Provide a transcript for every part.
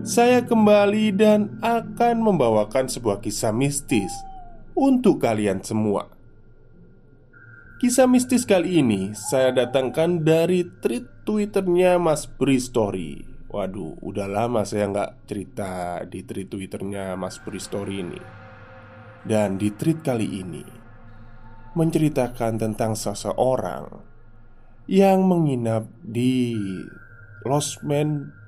saya kembali dan akan membawakan sebuah kisah mistis untuk kalian semua. Kisah mistis kali ini saya datangkan dari tweet twitternya Mas Bri Story. Waduh, udah lama saya nggak cerita di tweet twitternya Mas Bri Story ini. Dan di tweet kali ini menceritakan tentang seseorang yang menginap di losmen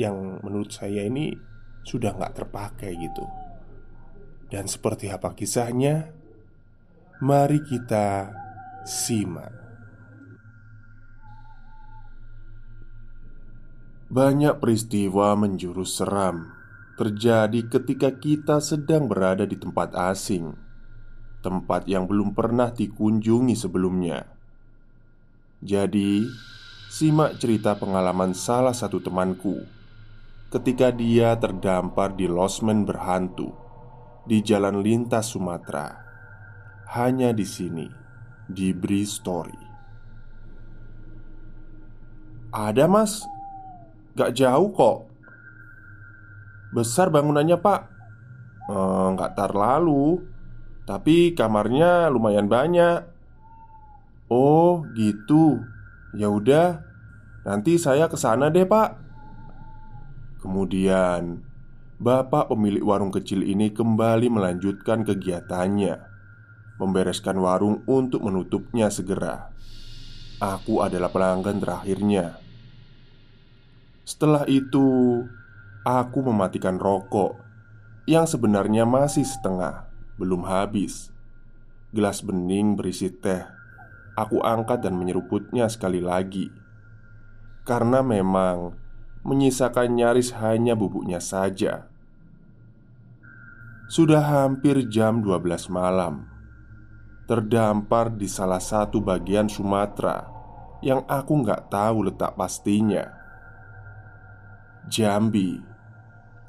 yang menurut saya ini sudah nggak terpakai gitu. Dan seperti apa kisahnya? Mari kita simak. Banyak peristiwa menjurus seram terjadi ketika kita sedang berada di tempat asing, tempat yang belum pernah dikunjungi sebelumnya. Jadi, simak cerita pengalaman salah satu temanku ketika dia terdampar di losmen berhantu di jalan lintas Sumatera. Hanya di sini, di Bri Story. Ada mas, gak jauh kok. Besar bangunannya pak, eh, nggak terlalu, tapi kamarnya lumayan banyak. Oh gitu, ya udah. Nanti saya ke sana deh pak. Kemudian, bapak pemilik warung kecil ini kembali melanjutkan kegiatannya, membereskan warung untuk menutupnya segera. Aku adalah pelanggan terakhirnya. Setelah itu, aku mematikan rokok yang sebenarnya masih setengah, belum habis. Gelas bening berisi teh. Aku angkat dan menyeruputnya sekali lagi, karena memang menyisakan nyaris hanya bubuknya saja. Sudah hampir jam 12 malam. Terdampar di salah satu bagian Sumatera yang aku nggak tahu letak pastinya. Jambi,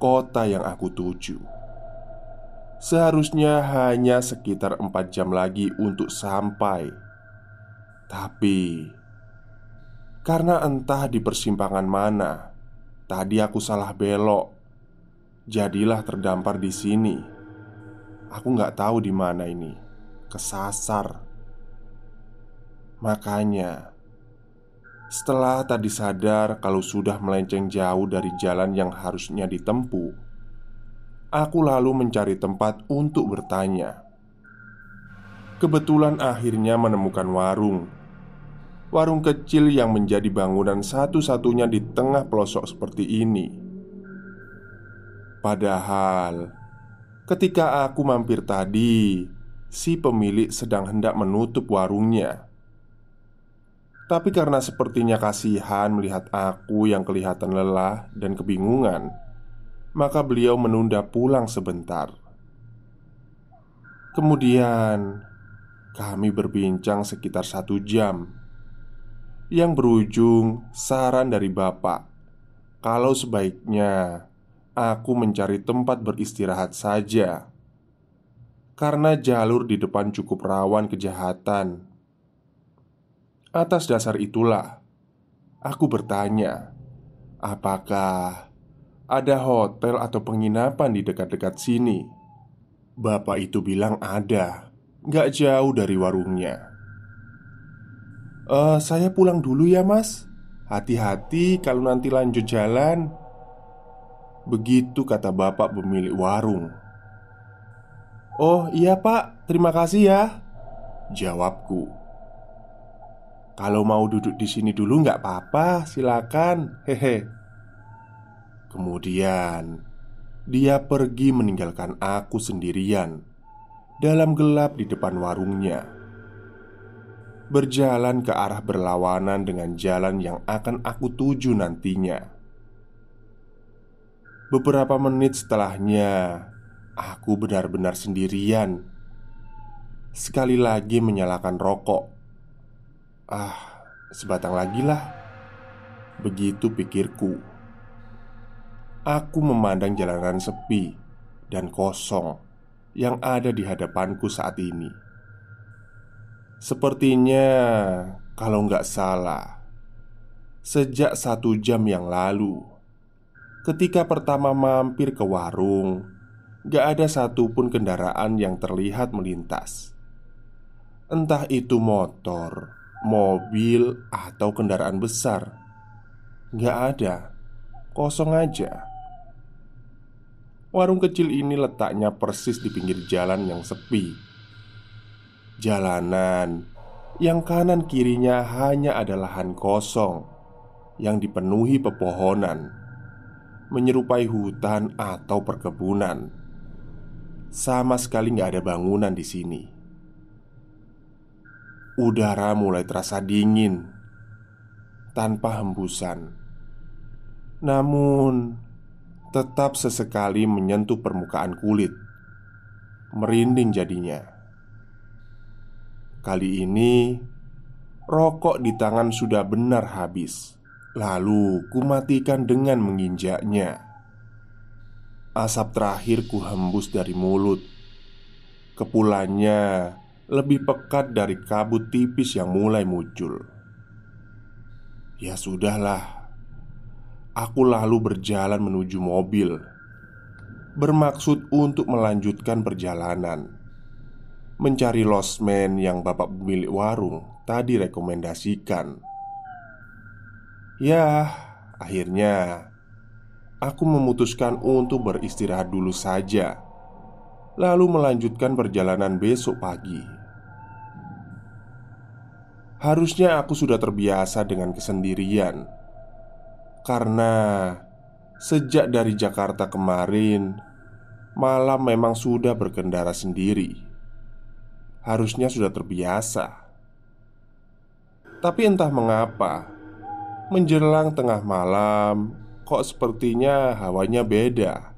kota yang aku tuju. Seharusnya hanya sekitar empat jam lagi untuk sampai Tapi Karena entah di persimpangan mana Tadi aku salah belok, jadilah terdampar di sini. Aku nggak tahu di mana ini, kesasar. Makanya, setelah tadi sadar kalau sudah melenceng jauh dari jalan yang harusnya ditempuh, aku lalu mencari tempat untuk bertanya. Kebetulan akhirnya menemukan warung warung kecil yang menjadi bangunan satu-satunya di tengah pelosok seperti ini. Padahal, ketika aku mampir tadi, si pemilik sedang hendak menutup warungnya. Tapi karena sepertinya kasihan melihat aku yang kelihatan lelah dan kebingungan, maka beliau menunda pulang sebentar. Kemudian, kami berbincang sekitar satu jam Yang berujung saran dari bapak. Kalau sebaiknya aku mencari tempat beristirahat saja. Karena jalur di depan cukup rawan kejahatan. Atas dasar itulah Aku bertanya Apakah ada hotel atau penginapan di dekat-dekat sini? Bapak itu bilang ada. Gak jauh dari warungnya Eh, saya pulang dulu ya mas Hati-hati kalau nanti lanjut jalan Begitu kata bapak pemilik warung Oh iya pak, terima kasih ya Jawabku Kalau mau duduk di sini dulu nggak apa-apa, silakan. Hehe. Kemudian dia pergi meninggalkan aku sendirian dalam gelap di depan warungnya. Berjalan ke arah berlawanan dengan jalan yang akan aku tuju nantinya. Beberapa menit setelahnya, aku benar-benar sendirian. Sekali lagi menyalakan rokok. Ah, sebatang lagi lah. Begitu pikirku. Aku memandang jalanan sepi dan kosong yang ada di hadapanku saat ini. Sepertinya, kalau nggak salah, sejak satu jam yang lalu, ketika pertama mampir ke warung, nggak ada satupun kendaraan yang terlihat melintas. Entah itu motor, mobil, atau kendaraan besar, nggak ada, kosong aja. Warung kecil ini letaknya persis di pinggir jalan yang sepi. Jalanan yang kanan kirinya hanya ada lahan kosong yang dipenuhi pepohonan, menyerupai hutan atau perkebunan. Sama sekali nggak ada bangunan di sini. Udara mulai terasa dingin tanpa hembusan. Namun, tetap sesekali menyentuh permukaan kulit. Merinding jadinya. Kali ini, rokok di tangan sudah benar habis. Lalu kumatikan dengan menginjaknya. Asap terakhir ku hembus dari mulut. Kepulannya lebih pekat dari kabut tipis yang mulai muncul. Ya sudahlah, Aku lalu berjalan menuju mobil Bermaksud untuk melanjutkan perjalanan Mencari losmen yang bapak pemilik warung tadi rekomendasikan Ya, akhirnya Aku memutuskan untuk beristirahat dulu saja Lalu melanjutkan perjalanan besok pagi Harusnya aku sudah terbiasa dengan kesendirian karena sejak dari Jakarta kemarin, malam memang sudah berkendara sendiri. Harusnya sudah terbiasa, tapi entah mengapa, menjelang tengah malam, kok sepertinya hawanya beda,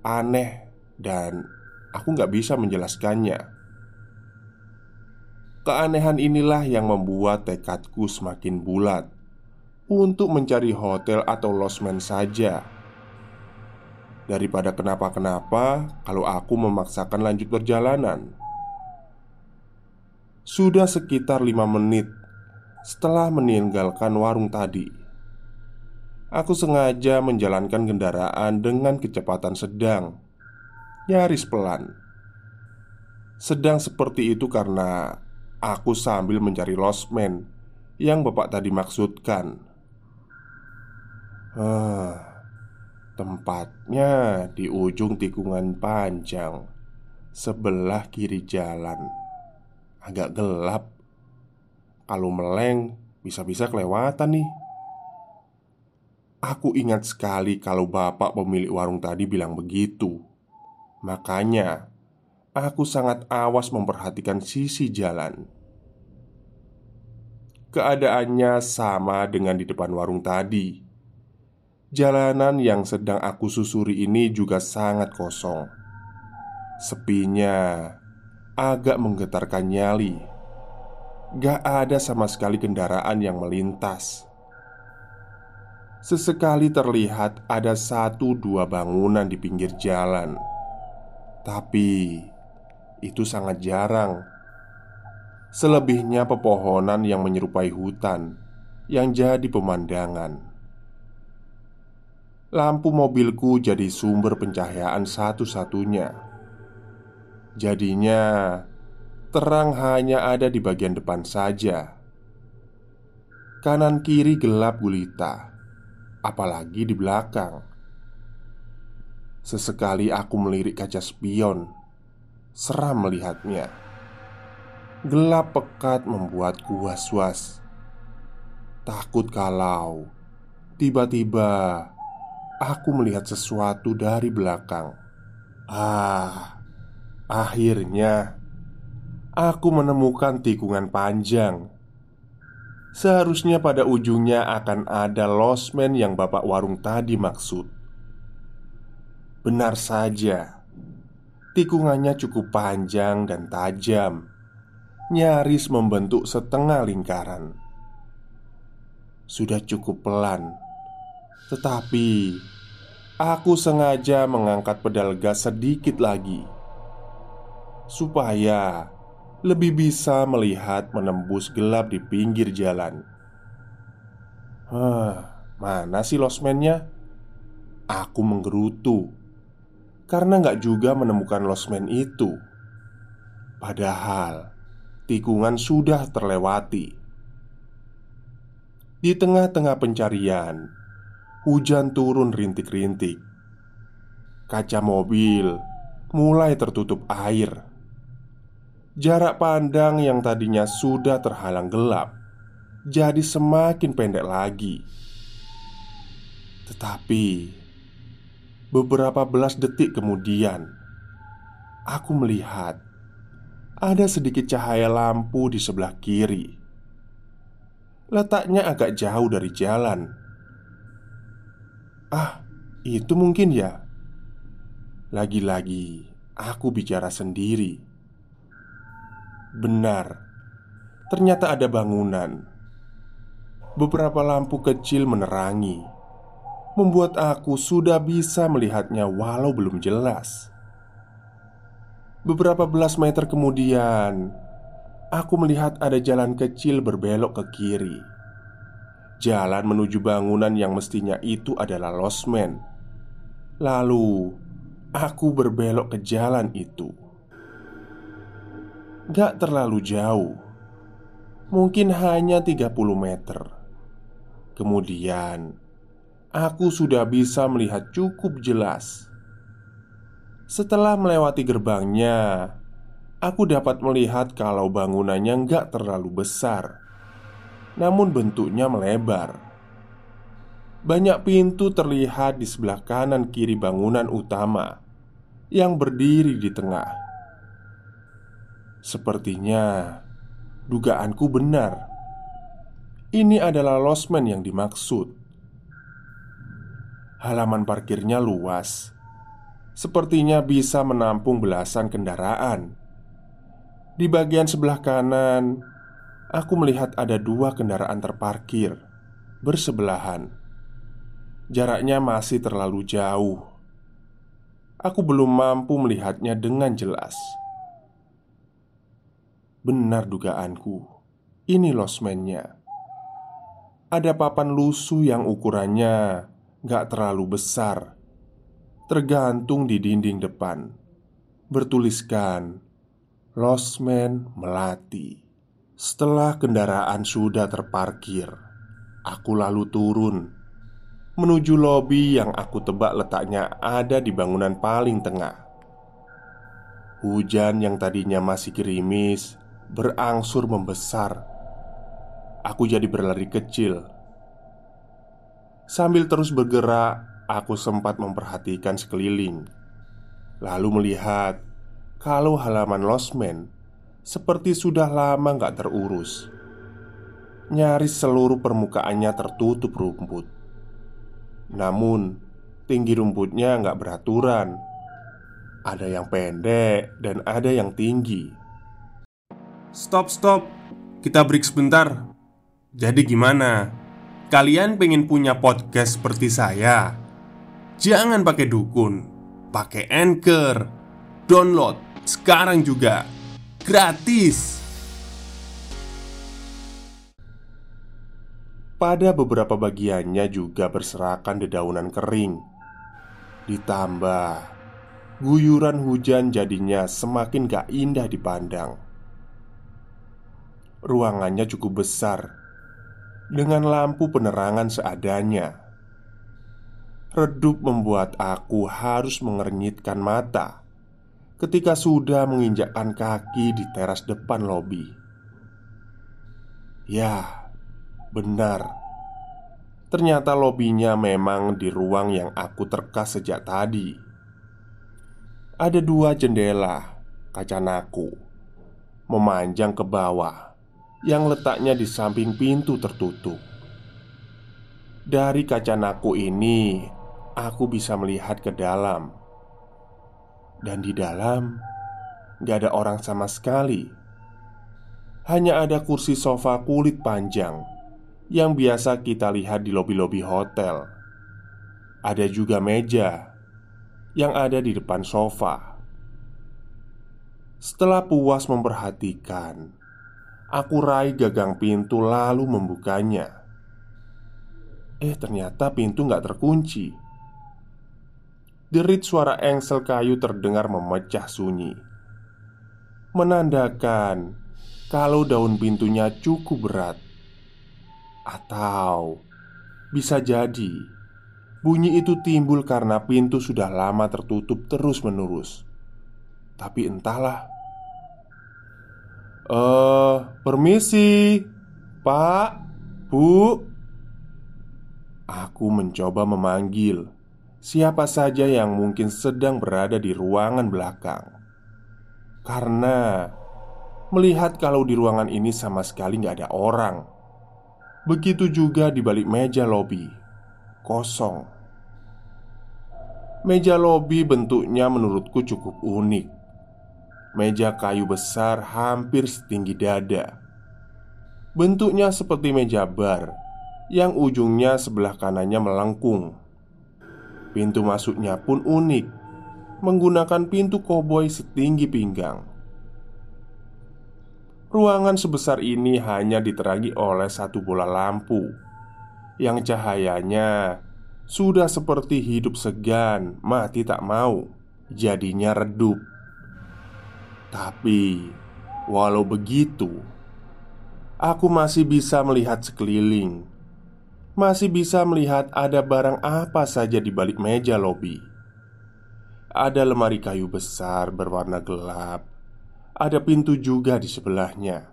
aneh, dan aku nggak bisa menjelaskannya. Keanehan inilah yang membuat tekadku semakin bulat untuk mencari hotel atau losmen saja daripada kenapa-kenapa kalau aku memaksakan lanjut perjalanan. Sudah sekitar lima menit setelah meninggalkan warung tadi, aku sengaja menjalankan kendaraan dengan kecepatan sedang, nyaris pelan. Sedang seperti itu karena aku sambil mencari losmen yang bapak tadi maksudkan. Ah, tempatnya di ujung tikungan panjang sebelah kiri jalan. Agak gelap. Kalau meleng, bisa-bisa kelewatan nih. Aku ingat sekali kalau bapak pemilik warung tadi bilang begitu. Makanya, aku sangat awas memperhatikan sisi jalan. Keadaannya sama dengan di depan warung tadi Jalanan yang sedang aku susuri ini juga sangat kosong. Sepinya agak menggetarkan nyali. Gak ada sama sekali kendaraan yang melintas. Sesekali terlihat ada satu dua bangunan di pinggir jalan, tapi itu sangat jarang. Selebihnya pepohonan yang menyerupai hutan yang jadi pemandangan. Lampu mobilku jadi sumber pencahayaan satu-satunya. Jadinya, terang hanya ada di bagian depan saja. Kanan kiri gelap gulita apalagi di belakang. Sesekali aku melirik kaca spion, seram melihatnya. Gelap pekat membuatku was-was. Takut kalau tiba-tiba aku melihat sesuatu dari belakang. Ah, akhirnya aku menemukan tikungan panjang. Seharusnya pada ujungnya akan ada losmen yang bapak warung tadi maksud. Benar saja Tikungannya cukup panjang dan tajam Nyaris membentuk setengah lingkaran. Sudah cukup pelan Tetapi Aku sengaja mengangkat pedal gas sedikit lagi Supaya lebih bisa melihat menembus gelap di pinggir jalan. Hah, mana sih losmennya? Aku menggerutu karena nggak juga menemukan losmen itu. Padahal tikungan sudah terlewati. Di tengah-tengah pencarian, hujan turun rintik-rintik. Kaca mobil mulai tertutup air Jarak pandang yang tadinya sudah terhalang gelap jadi semakin pendek lagi. Tetapi beberapa belas detik kemudian, aku melihat ada sedikit cahaya lampu di sebelah kiri. Letaknya agak jauh dari jalan. Ah, itu mungkin ya. Lagi-lagi aku bicara sendiri. Benar, ternyata ada bangunan. Beberapa lampu kecil menerangi, membuat aku sudah bisa melihatnya walau belum jelas. Beberapa belas meter kemudian, aku melihat ada jalan kecil berbelok ke kiri. Jalan menuju bangunan yang mestinya itu adalah losmen. Lalu, aku berbelok ke jalan itu. Gak terlalu jauh. Mungkin hanya 30 meter. Kemudian Aku sudah bisa melihat cukup jelas. Setelah melewati gerbangnya Aku dapat melihat kalau bangunannya nggak terlalu besar Namun bentuknya melebar. Banyak pintu terlihat di sebelah kanan kiri bangunan utama Yang berdiri di tengah Sepertinya dugaanku benar. Ini adalah losmen yang dimaksud. Halaman parkirnya luas, sepertinya bisa menampung belasan kendaraan. Di bagian sebelah kanan, aku melihat ada dua kendaraan terparkir bersebelahan. Jaraknya masih terlalu jauh. Aku belum mampu melihatnya dengan jelas. Benar dugaanku. Ini losmennya Ada papan lusuh yang ukurannya Gak terlalu besar. Tergantung di dinding depan. Bertuliskan Losmen Melati. Setelah kendaraan sudah terparkir Aku lalu turun. Menuju lobi yang aku tebak letaknya ada di bangunan paling tengah. Hujan yang tadinya masih gerimis berangsur membesar. Aku jadi berlari kecil. Sambil terus bergerak, aku sempat memperhatikan sekeliling, lalu melihat kalau halaman losmen seperti sudah lama gak terurus. Nyaris seluruh permukaannya tertutup rumput. Namun, tinggi rumputnya nggak beraturan. Ada yang pendek dan ada yang tinggi Stop, stop. Kita break sebentar. Jadi gimana? Kalian pengen punya podcast seperti saya? Jangan pakai dukun, pakai Anchor. Download sekarang juga. Gratis. Pada beberapa bagiannya juga berserakan dedaunan kering. Ditambah guyuran hujan jadinya semakin gak indah dipandang. Ruangannya cukup besar Dengan lampu penerangan seadanya. Redup membuat aku harus mengernyitkan mata Ketika sudah menginjakkan kaki di teras depan lobi. Ya, benar. Ternyata lobinya memang di ruang yang aku terkas sejak tadi. Ada dua jendela kaca naku Memanjang ke bawah yang letaknya di samping pintu tertutup. Dari kaca naku ini, aku bisa melihat ke dalam, dan di dalam gak ada orang sama sekali. Hanya ada kursi sofa kulit panjang yang biasa kita lihat di lobi-lobi hotel. Ada juga meja yang ada di depan sofa. Setelah puas memperhatikan, Aku raih gagang pintu lalu membukanya. Eh ternyata pintu nggak terkunci. Derit suara engsel kayu terdengar memecah sunyi. Menandakan Kalau daun pintunya cukup berat. Atau Bisa jadi Bunyi itu timbul karena pintu sudah lama tertutup terus-menerus. Tapi entahlah Eh, permisi, Pak, Bu. Aku mencoba memanggil siapa saja yang mungkin sedang berada di ruangan belakang, karena melihat kalau di ruangan ini sama sekali nggak ada orang. Begitu juga di balik meja lobi, kosong. Meja lobi bentuknya menurutku cukup unik Meja kayu besar hampir setinggi dada. Bentuknya seperti meja bar Yang ujungnya sebelah kanannya melengkung. Pintu masuknya pun unik Menggunakan pintu koboi setinggi pinggang. Ruangan sebesar ini hanya diterangi oleh satu bola lampu Yang cahayanya sudah seperti hidup segan, mati tak mau Jadinya redup tapi, walau begitu, aku masih bisa melihat sekeliling. Masih bisa melihat ada barang apa saja di balik meja lobi. Ada lemari kayu besar berwarna gelap. Ada pintu juga di sebelahnya.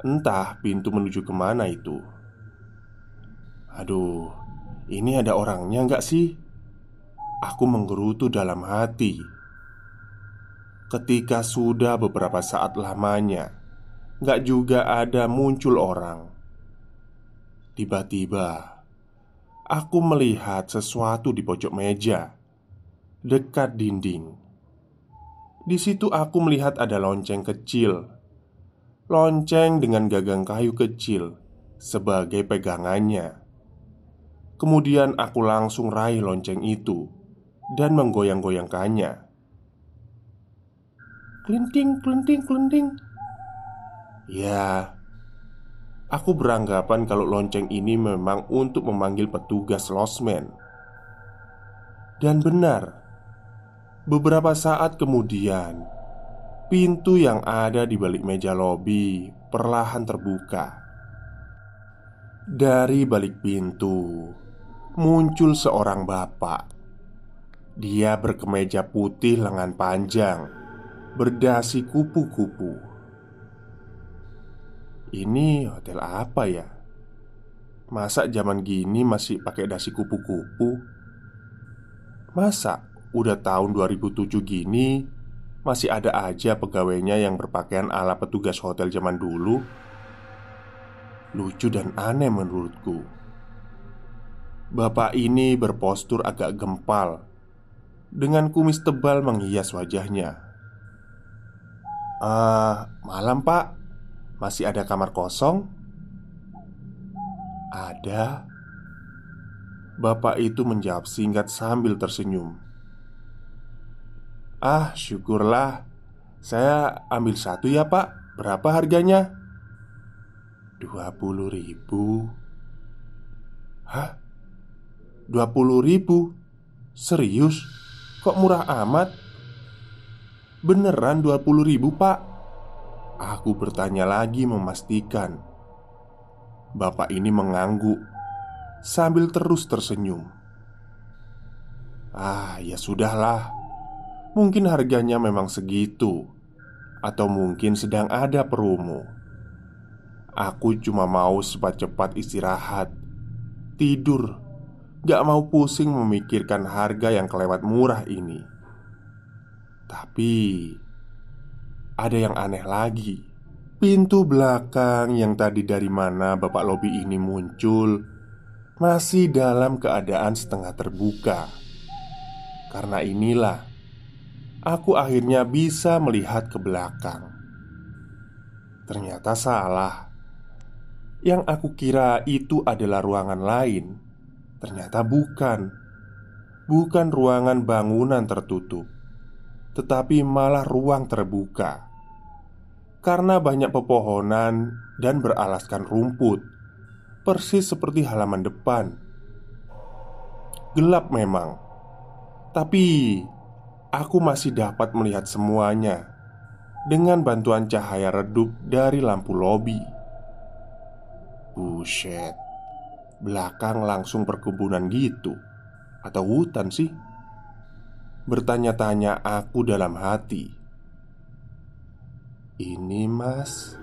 Entah pintu menuju ke mana itu. Aduh, ini ada orangnya nggak sih? Aku menggerutu dalam hati Ketika sudah beberapa saat lamanya Gak juga ada muncul orang. Tiba-tiba Aku melihat sesuatu di pojok meja Dekat dinding. Di situ aku melihat ada lonceng kecil Lonceng dengan gagang kayu kecil Sebagai pegangannya. Kemudian aku langsung raih lonceng itu Dan menggoyang-goyangkannya Kelinting, kelinting, kelinting. Ya Aku beranggapan kalau lonceng ini memang untuk memanggil petugas losmen. Dan benar Beberapa saat kemudian Pintu yang ada di balik meja lobi perlahan terbuka. Dari balik pintu Muncul seorang bapak. Dia berkemeja putih lengan panjang berdasi kupu-kupu. Ini hotel apa ya? Masa zaman gini masih pakai dasi kupu-kupu? Masa udah tahun 2007 gini masih ada aja pegawainya yang berpakaian ala petugas hotel zaman dulu? Lucu dan aneh menurutku. Bapak ini berpostur agak gempal dengan kumis tebal menghias wajahnya. Ah, malam pak Masih ada kamar kosong? Ada Bapak itu menjawab singkat sambil tersenyum Ah, syukurlah Saya ambil satu ya pak Berapa harganya? Dua puluh ribu Hah? Dua puluh ribu? Serius? Kok murah amat? Beneran dua puluh ribu pak? Aku bertanya lagi memastikan. Bapak ini mengangguk Sambil terus tersenyum. Ah ya sudahlah. Mungkin harganya memang segitu. Atau mungkin sedang ada promo Aku cuma mau cepat-cepat istirahat. Tidur. Gak mau pusing memikirkan harga yang kelewat murah ini Tapi Ada yang aneh lagi. Pintu belakang yang tadi dari mana Bapak Lobi ini muncul Masih dalam keadaan setengah terbuka. Karena inilah Aku akhirnya bisa melihat ke belakang. Ternyata salah. Yang aku kira itu adalah ruangan lain Ternyata bukan. Bukan ruangan bangunan tertutup tetapi malah ruang terbuka karena banyak pepohonan dan beralaskan rumput, persis seperti halaman depan. Gelap memang, tapi aku masih dapat melihat semuanya dengan bantuan cahaya redup dari lampu lobi. Buset, belakang langsung perkebunan gitu, atau hutan sih? Bertanya-tanya aku dalam hati. Ini mas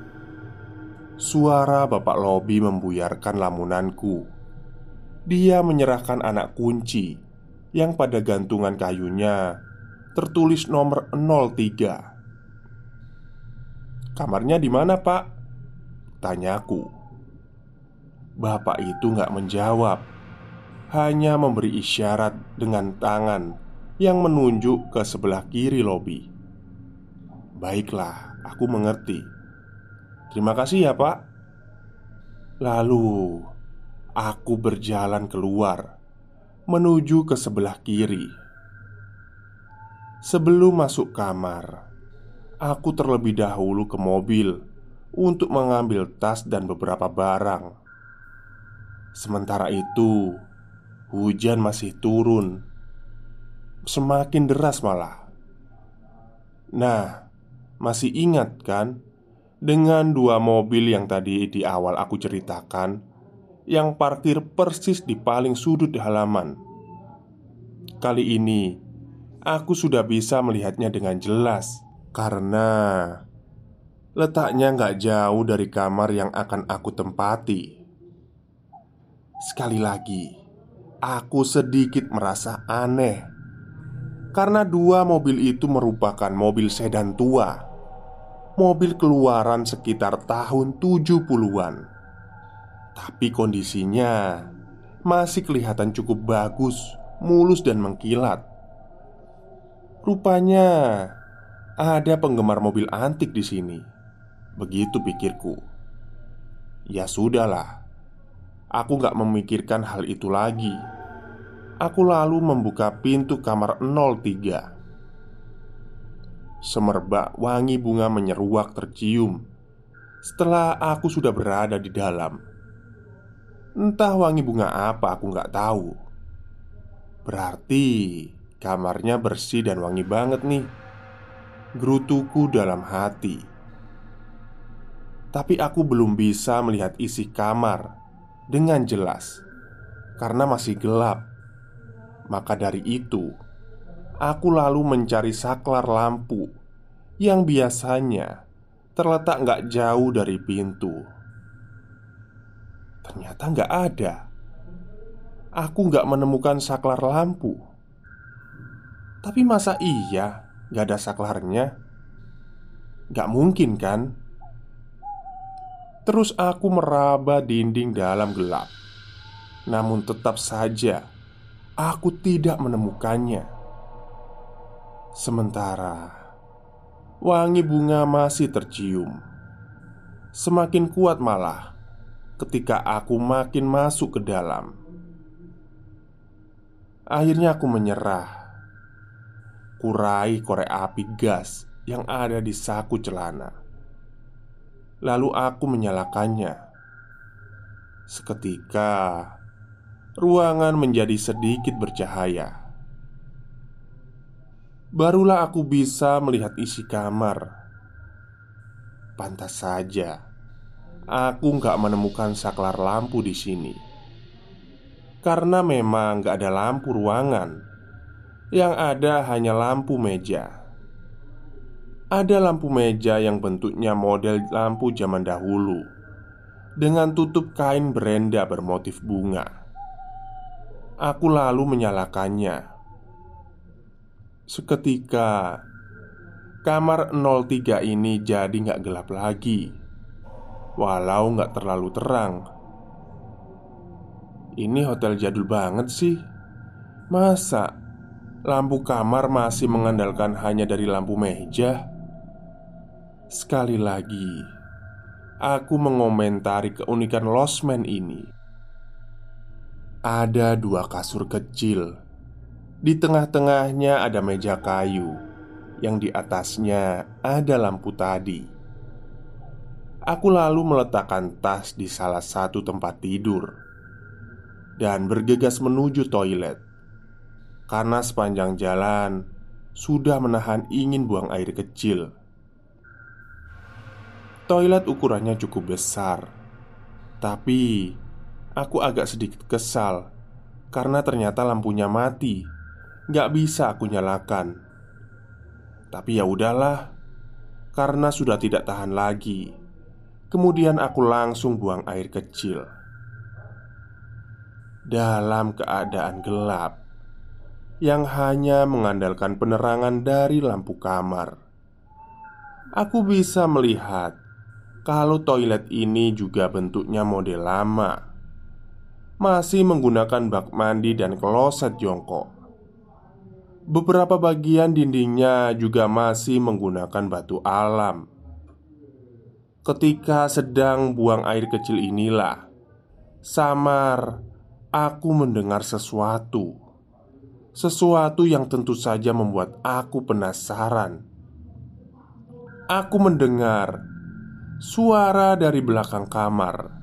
Suara bapak lobi membuyarkan lamunanku. Dia menyerahkan anak kunci Yang pada gantungan kayunya Tertulis nomor 03 Kamarnya di mana pak? Tanyaku Bapak itu nggak menjawab Hanya memberi isyarat dengan tangan yang menunjuk ke sebelah kiri lobi. Baiklah, aku mengerti. Terima kasih ya, Pak. Lalu aku berjalan keluar menuju ke sebelah kiri. Sebelum masuk kamar, aku terlebih dahulu ke mobil untuk mengambil tas dan beberapa barang. Sementara itu, hujan masih turun Semakin deras malah. Nah, masih ingat kan? Dengan dua mobil yang tadi di awal aku ceritakan Yang parkir persis di paling sudut halaman. Kali ini Aku sudah bisa melihatnya dengan jelas Karena Letaknya nggak jauh dari kamar yang akan aku tempati. Sekali lagi Aku sedikit merasa aneh karena dua mobil itu merupakan mobil sedan tua. Mobil keluaran sekitar tahun 70-an Tapi kondisinya masih kelihatan cukup bagus, mulus dan mengkilat. Rupanya ada penggemar mobil antik di sini. Begitu pikirku. Ya sudahlah Aku gak memikirkan hal itu lagi Aku lalu membuka pintu kamar 03 Semerbak wangi bunga menyeruak tercium. Setelah aku sudah berada di dalam Entah wangi bunga apa aku nggak tahu. Berarti kamarnya bersih dan wangi banget nih. Gerutuku dalam hati. Tapi aku belum bisa melihat isi kamar dengan jelas Karena masih gelap maka dari itu, aku lalu mencari saklar lampu yang biasanya terletak nggak jauh dari pintu. Ternyata nggak ada. Aku nggak menemukan saklar lampu. Tapi masa iya nggak ada saklarnya? Nggak mungkin kan? Terus aku meraba dinding dalam gelap Namun tetap saja Aku tidak menemukannya. Sementara wangi bunga masih tercium. Semakin kuat malah ketika aku makin masuk ke dalam. Akhirnya aku menyerah. Kurai korek api gas yang ada di saku celana. Lalu aku menyalakannya. Seketika, ruangan menjadi sedikit bercahaya. Barulah aku bisa melihat isi kamar. Pantas saja, aku nggak menemukan saklar lampu di sini karena memang nggak ada lampu ruangan. Yang ada hanya lampu meja. Ada lampu meja yang bentuknya model lampu zaman dahulu dengan tutup kain berenda bermotif bunga. Aku lalu menyalakannya. Seketika Kamar 03 ini jadi nggak gelap lagi. Walau nggak terlalu terang. Ini hotel jadul banget sih. Masa lampu kamar masih mengandalkan hanya dari lampu meja? Sekali lagi Aku mengomentari keunikan losmen ini Ada dua kasur kecil di tengah-tengahnya ada meja kayu yang di atasnya ada lampu tadi. Aku lalu meletakkan tas di salah satu tempat tidur dan bergegas menuju toilet karena sepanjang jalan sudah menahan ingin buang air kecil. Toilet ukurannya cukup besar, tapi aku agak sedikit kesal karena ternyata lampunya mati. Gak bisa aku nyalakan. Tapi ya udahlah Karena sudah tidak tahan lagi Kemudian aku langsung buang air kecil. Dalam keadaan gelap Yang hanya mengandalkan penerangan dari lampu kamar Aku bisa melihat Kalau toilet ini juga bentuknya model lama Masih menggunakan bak mandi dan kloset jongkok Beberapa bagian dindingnya juga masih menggunakan batu alam. Ketika sedang buang air kecil inilah, samar aku mendengar sesuatu. Sesuatu yang tentu saja membuat aku penasaran. Aku mendengar suara dari belakang kamar,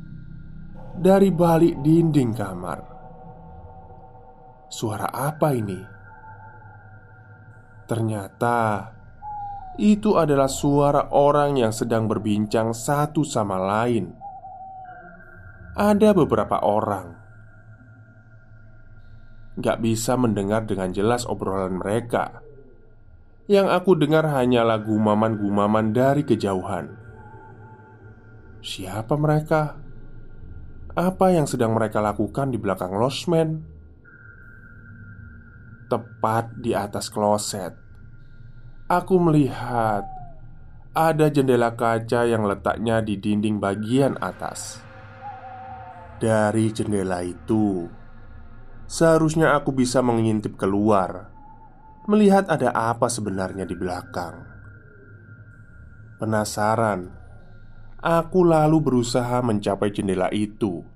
dari balik dinding kamar. Suara apa ini? Ternyata itu adalah suara orang yang sedang berbincang satu sama lain. Ada beberapa orang gak bisa mendengar dengan jelas obrolan mereka. Yang aku dengar hanyalah gumaman-gumaman dari kejauhan. Siapa mereka? Apa yang sedang mereka lakukan di belakang losmen? Tepat di atas kloset. Aku melihat Ada jendela kaca yang letaknya di dinding bagian atas. Dari jendela itu Seharusnya aku bisa mengintip keluar Melihat ada apa sebenarnya di belakang. Penasaran Aku lalu berusaha mencapai jendela itu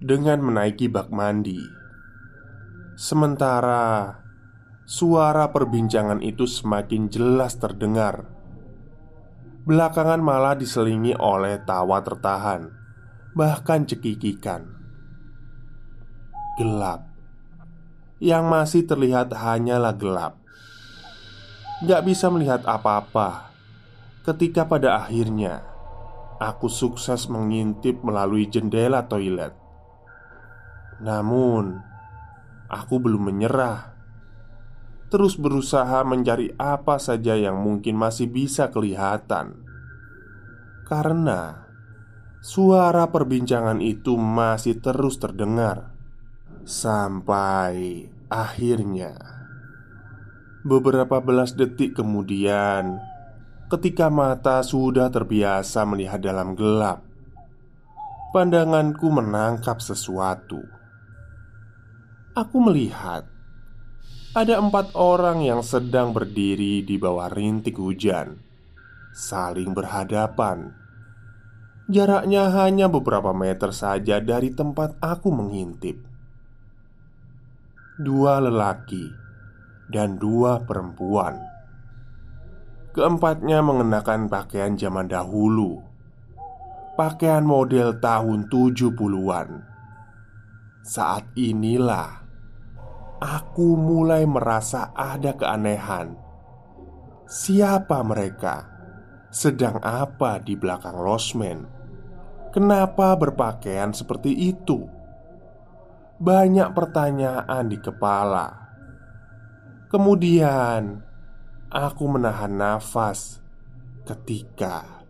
Dengan menaiki bak mandi Sementara suara perbincangan itu semakin jelas terdengar, belakangan malah diselingi oleh tawa tertahan, bahkan cekikikan. Gelap yang masih terlihat hanyalah gelap, gak bisa melihat apa-apa. Ketika pada akhirnya aku sukses mengintip melalui jendela toilet, namun Aku belum menyerah. Terus berusaha mencari apa saja yang mungkin masih bisa kelihatan. Karena Suara perbincangan itu masih terus terdengar. Sampai akhirnya Beberapa belas detik kemudian Ketika mata sudah terbiasa melihat dalam gelap Pandanganku menangkap sesuatu Aku melihat ada empat orang yang sedang berdiri di bawah rintik hujan saling berhadapan. Jaraknya hanya beberapa meter saja dari tempat aku mengintip. Dua lelaki dan dua perempuan. Keempatnya mengenakan pakaian zaman dahulu. Pakaian model tahun 70-an. Saat inilah aku mulai merasa ada keanehan. Siapa mereka? Sedang apa di belakang losmen? Kenapa berpakaian seperti itu? Banyak pertanyaan di kepala. Kemudian aku menahan nafas ketika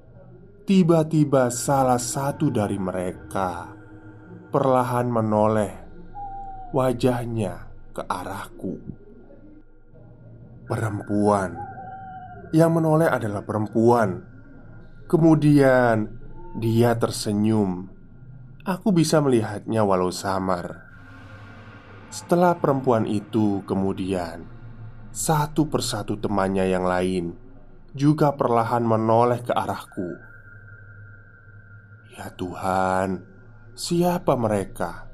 tiba-tiba salah satu dari mereka perlahan menoleh wajahnya ke arahku. Perempuan yang menoleh adalah perempuan. Kemudian dia tersenyum. Aku bisa melihatnya walau samar. Setelah perempuan itu, kemudian satu persatu temannya yang lain juga perlahan menoleh ke arahku. Ya Tuhan, siapa mereka?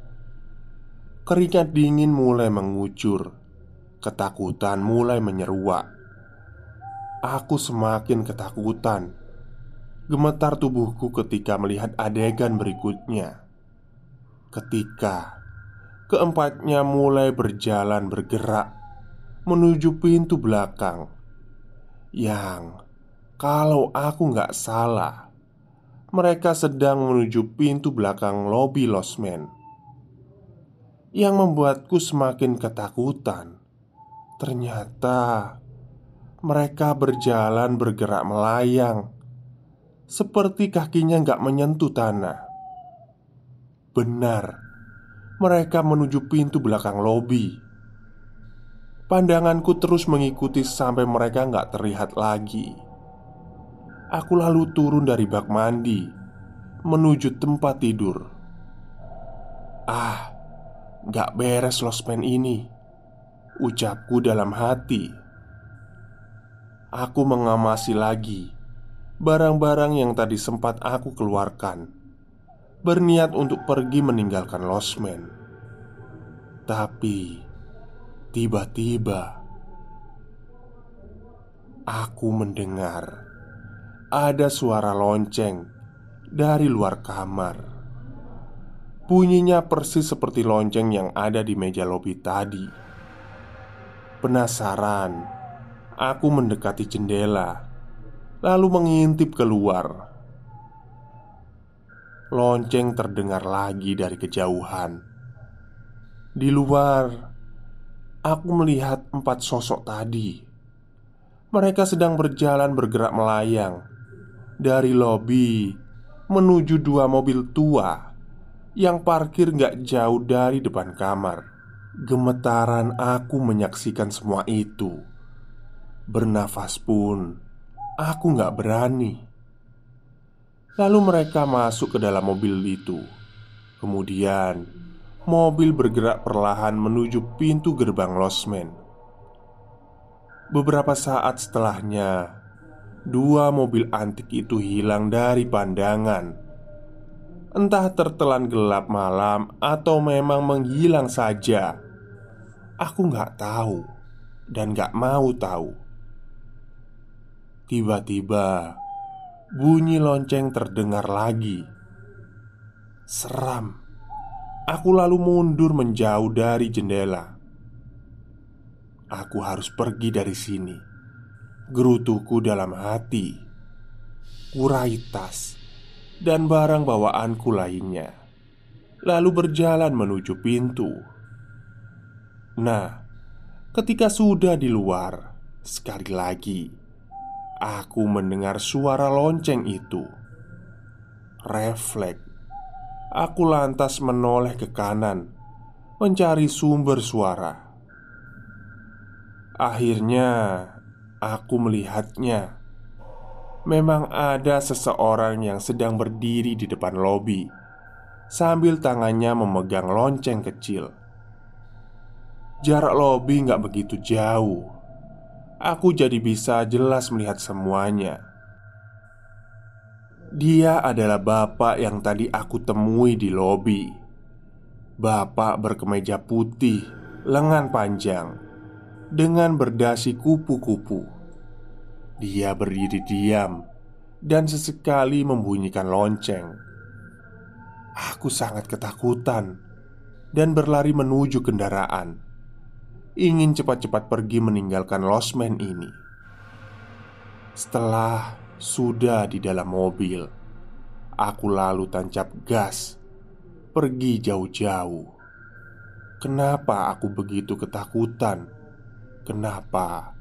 Keringat dingin mulai mengucur, ketakutan mulai menyeruak. Aku semakin ketakutan Gemetar tubuhku ketika melihat adegan berikutnya Ketika keempatnya mulai berjalan bergerak Menuju pintu belakang Yang kalau aku nggak salah Mereka sedang menuju pintu belakang lobi losmen Yang membuatku semakin ketakutan Ternyata mereka berjalan bergerak melayang seperti kakinya nggak menyentuh tanah. Benar, mereka menuju pintu belakang lobi. Pandanganku terus mengikuti sampai mereka nggak terlihat lagi. Aku lalu turun dari bak mandi menuju tempat tidur. Ah, nggak beres losmen ini, ucapku dalam hati. Aku mengamasi lagi barang-barang yang tadi sempat aku keluarkan Berniat untuk pergi meninggalkan losmen Tapi Tiba-tiba Aku mendengar Ada suara lonceng Dari luar kamar Bunyinya persis seperti lonceng yang ada di meja lobi tadi Penasaran Aku mendekati jendela lalu mengintip keluar. Lonceng terdengar lagi dari kejauhan. Di luar, aku melihat empat sosok tadi. Mereka sedang berjalan bergerak melayang dari lobi menuju dua mobil tua yang parkir gak jauh dari depan kamar. Gemetaran aku menyaksikan semua itu. Bernafas pun Aku nggak berani. Lalu mereka masuk ke dalam mobil itu. Kemudian, mobil bergerak perlahan menuju pintu gerbang losmen. Beberapa saat setelahnya, dua mobil antik itu hilang dari pandangan. Entah tertelan gelap malam atau memang menghilang saja. Aku nggak tahu dan nggak mau tahu. Tiba-tiba bunyi lonceng terdengar lagi. Seram. Aku lalu mundur menjauh dari jendela. Aku harus pergi dari sini. Gerutuku dalam hati. Kurai tas dan barang bawaanku lainnya. Lalu berjalan menuju pintu. Nah, ketika sudah di luar, sekali lagi Aku mendengar suara lonceng itu. Refleks, aku lantas menoleh ke kanan, mencari sumber suara. Akhirnya, aku melihatnya. Memang ada seseorang yang sedang berdiri di depan lobi, sambil tangannya memegang lonceng kecil. Jarak lobi nggak begitu jauh Aku jadi bisa jelas melihat semuanya. Dia adalah bapak yang tadi aku temui di lobi. Bapak berkemeja putih, lengan panjang, dengan berdasi kupu-kupu. Dia berdiri diam dan sesekali membunyikan lonceng. Aku sangat ketakutan dan berlari menuju kendaraan, ingin cepat-cepat pergi meninggalkan losmen ini. Setelah sudah di dalam mobil, aku lalu tancap gas, pergi jauh-jauh. Kenapa aku begitu ketakutan? Kenapa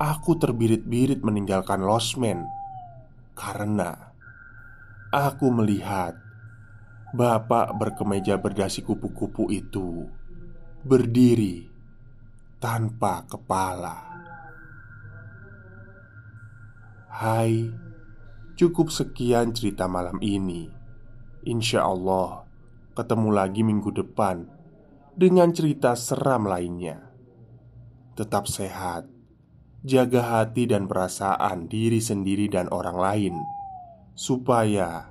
aku terbirit-birit meninggalkan losmen? Karena aku melihat bapak berkemeja berdasi kupu-kupu itu berdiri tanpa kepala. Hai, cukup sekian cerita malam ini. Insya Allah, ketemu lagi minggu depan dengan cerita seram lainnya. Tetap sehat, jaga hati dan perasaan diri sendiri dan orang lain, supaya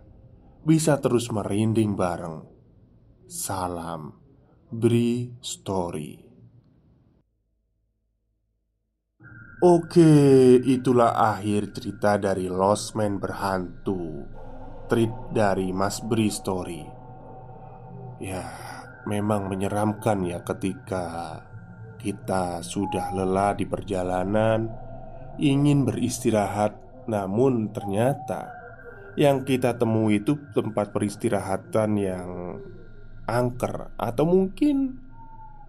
bisa terus merinding bareng. Salam Bri Story. Oke, itulah akhir cerita dari Lost Man berhantu. Treat dari Mas Bri Story. Ya, memang menyeramkan ya ketika kita sudah lelah di perjalanan Ingin beristirahat Namun ternyata Yang kita temui itu tempat peristirahatan yang angker Atau mungkin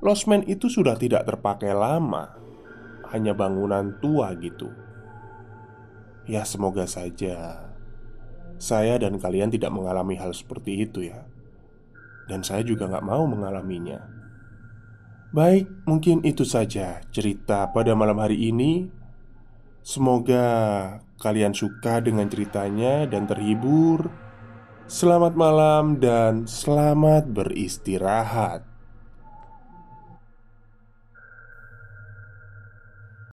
Lost Man itu sudah tidak terpakai lama hanya bangunan tua gitu. Ya, semoga saja saya dan kalian tidak mengalami hal seperti itu, ya. Dan saya juga nggak mau mengalaminya. Baik, mungkin itu saja cerita pada malam hari ini. Semoga kalian suka dengan ceritanya dan terhibur. Selamat malam dan selamat beristirahat.